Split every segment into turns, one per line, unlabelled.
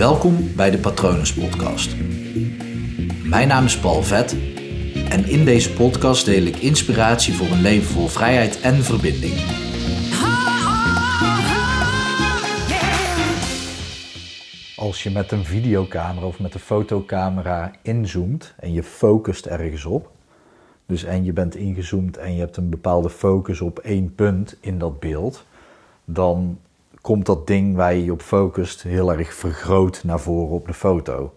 Welkom bij de Patronus Podcast. Mijn naam is Paul Vet en in deze podcast deel ik inspiratie voor een leven vol vrijheid en verbinding. Als je met een videocamera of met een fotocamera inzoomt en je focust ergens op, dus en je bent ingezoomd en je hebt een bepaalde focus op één punt in dat beeld, dan komt dat ding waar je je op focust heel erg vergroot naar voren op de foto.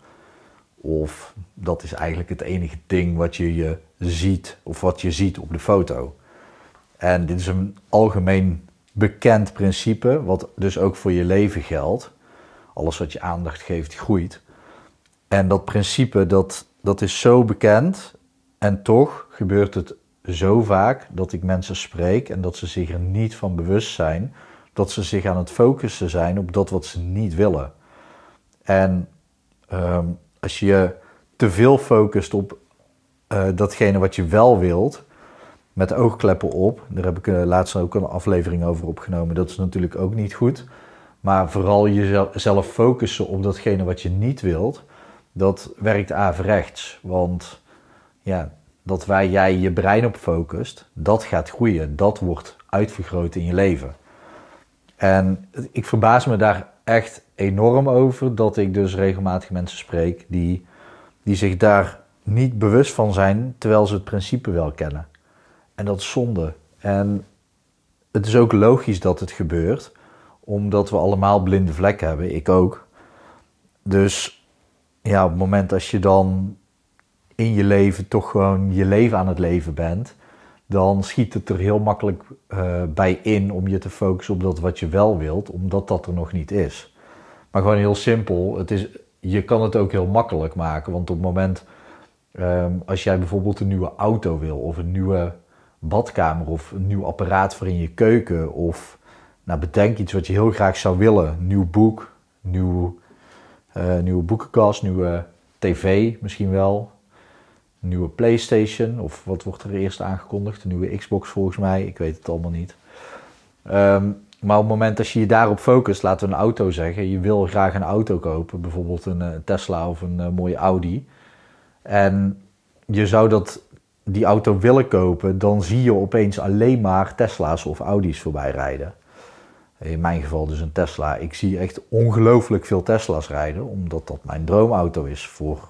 Of dat is eigenlijk het enige ding wat je, je ziet of wat je ziet op de foto. En dit is een algemeen bekend principe, wat dus ook voor je leven geldt. Alles wat je aandacht geeft, groeit. En dat principe, dat, dat is zo bekend. En toch gebeurt het zo vaak dat ik mensen spreek en dat ze zich er niet van bewust zijn dat ze zich aan het focussen zijn op dat wat ze niet willen. En ehm, als je te veel focust op uh, datgene wat je wel wilt, met oogkleppen op, daar heb ik uh, laatst ook een aflevering over opgenomen, dat is natuurlijk ook niet goed. Maar vooral jezelf focussen op datgene wat je niet wilt, dat werkt averechts. Want ja, dat waar jij je brein op focust, dat gaat groeien. Dat wordt uitvergroot in je leven. En ik verbaas me daar echt enorm over dat ik dus regelmatig mensen spreek die, die zich daar niet bewust van zijn, terwijl ze het principe wel kennen. En dat is zonde. En het is ook logisch dat het gebeurt, omdat we allemaal blinde vlekken hebben, ik ook. Dus ja, op het moment als je dan in je leven toch gewoon je leven aan het leven bent, dan schiet het er heel makkelijk uh, bij in om je te focussen op dat wat je wel wilt, omdat dat er nog niet is. Maar gewoon heel simpel, het is, je kan het ook heel makkelijk maken, want op het moment um, als jij bijvoorbeeld een nieuwe auto wil, of een nieuwe badkamer, of een nieuw apparaat voor in je keuken, of nou, bedenk iets wat je heel graag zou willen, nieuw boek, nieuw, uh, nieuwe boekenkast, nieuwe tv misschien wel, nieuwe PlayStation. Of wat wordt er eerst aangekondigd? Een nieuwe Xbox volgens mij. Ik weet het allemaal niet. Ehm, maar op het moment dat je je daarop focust, laten we een auto zeggen. Je wil graag een auto kopen, bijvoorbeeld een, eh, Tesla of een uh, mooie Audi. En je zou dat, die auto willen kopen, dan zie je opeens alleen maar Tesla's of Audi's voorbij rijden. In mijn geval dus een Tesla. Ik zie echt ongelooflijk veel Tesla's rijden, omdat dat mijn droomauto is voor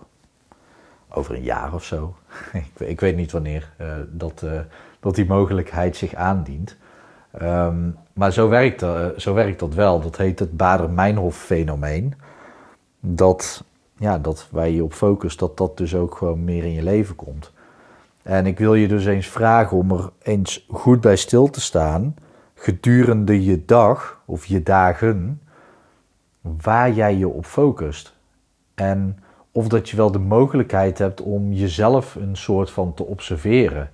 over een jaar of zo. ik, ik, weet niet wanneer uh, dat, uh, dat die mogelijkheid zich aandient. Um, maar zo werkt, uh, zo werkt dat wel. Dat heet het Bader-Meinhof-fenomeen. Dat, ja, dat waar je op focust, dat dat dus ook gewoon meer in je leven komt. En ik wil je dus eens vragen om er eens goed bij stil te staan gedurende je dag of je dagen, waar jij je op focust. En of dat je wel de mogelijkheid hebt om jezelf een soort van te observeren.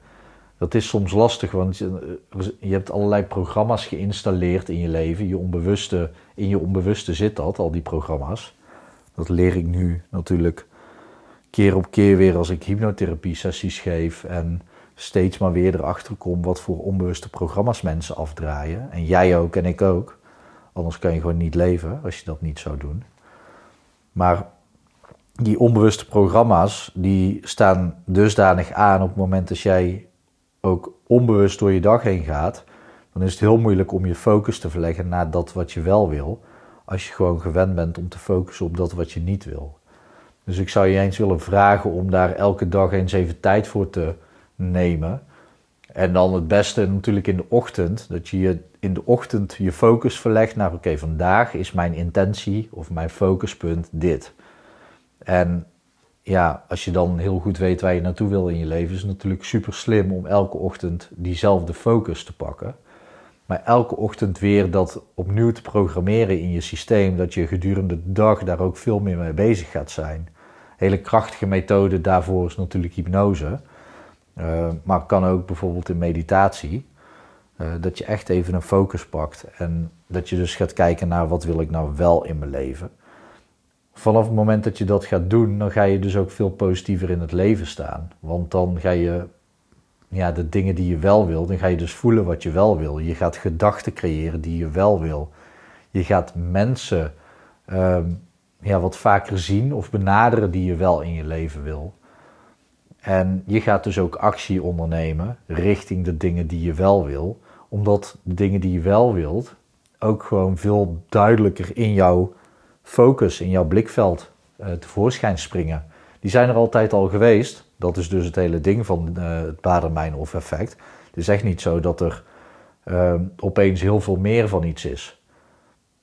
Dat is soms lastig, want je, je hebt allerlei programma's geïnstalleerd in je leven. Je onbewuste, in je onbewuste zit dat, al die programma's. Dat leer ik nu natuurlijk keer op keer weer als ik hypnotherapie sessies geef. En steeds maar weer erachter kom wat voor onbewuste programma's mensen afdraaien. En jij ook en ik ook. Anders kan je gewoon niet leven als je dat niet zou doen. Maar die onbewuste programma's die staan dusdanig aan op het moment dat jij ook onbewust door je dag heen gaat, dan is het heel moeilijk om je focus te verleggen naar dat wat je wel wil, als je gewoon gewend bent om te focussen op dat wat je niet wil. Dus ik zou je eens willen vragen om daar elke dag eens even tijd voor te nemen. En dan het beste natuurlijk in de ochtend, dat je, je in de ochtend je focus verlegt naar oké, vandaag is mijn intentie of mijn focuspunt dit. En ja, als je dan heel goed weet waar je naartoe wil in je leven, is het natuurlijk super slim om elke ochtend diezelfde focus te pakken. Maar elke ochtend weer dat opnieuw te programmeren in je systeem, dat je gedurende de dag daar ook veel meer mee bezig gaat zijn. Hele krachtige methode daarvoor is natuurlijk hypnose. Uh, maar kan ook bijvoorbeeld in meditatie. Uh, dat je echt even een focus pakt en dat je dus gaat kijken naar wat wil ik nou wel in mijn leven vanaf het moment dat je dat gaat doen, dan ga je dus ook veel positiever in het leven staan. Want dan ga je ja, de dingen die je wel wil, dan ga je dus voelen wat je wel wil. Je gaat gedachten creëren die je wel wil. Je gaat mensen um, ja, wat vaker zien of benaderen die je wel in je leven wil. En je gaat dus ook actie ondernemen richting de dingen die je wel wil, omdat de dingen die je wel wilt ook gewoon veel duidelijker in jouw focus, in jouw blikveld uh, tevoorschijn springen. Die zijn er altijd al geweest. Dat is dus het hele ding van uh, het Badermijn-of effect. Het is echt niet zo dat er uh, opeens heel veel meer van iets is.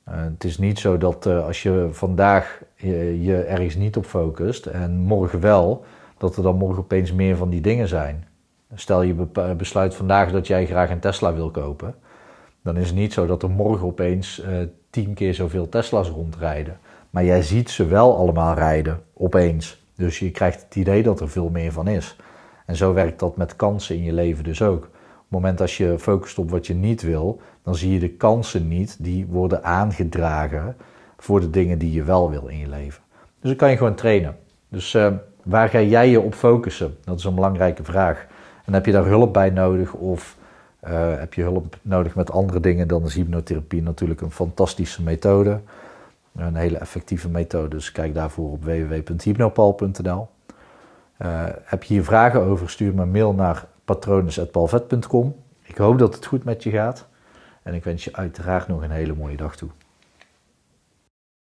het is niet zo dat als je vandaag je, ergens niet op focust en morgen wel, dat er dan morgen opeens meer van die dingen zijn. Stel je besluit vandaag dat jij graag een Tesla wil kopen, dan is het niet zo dat er morgen opeens tien keer zoveel Tesla's rondrijden. Maar jij ziet ze wel allemaal rijden, opeens. Dus je krijgt het idee dat er veel meer van is. En zo werkt dat met kansen in je leven dus ook. Op het moment als je focust op wat je niet wil, dan zie je de kansen niet die worden aangedragen voor de dingen die je wel wil in je leven. Dus dan kan je gewoon trainen. Dus uh, Waar ga jij je op focussen? Dat is een belangrijke vraag. En heb je daar hulp bij nodig of uh, heb je hulp nodig met andere dingen, dan is hypnotherapie natuurlijk een fantastische methode. Een hele effectieve methode, dus kijk daarvoor op www.hypnopal.nl. Eh, heb je hier vragen over, stuur me een mail naar patrones.palvet.com. Ik hoop dat het goed met je gaat en ik wens je uiteraard nog een hele mooie dag toe.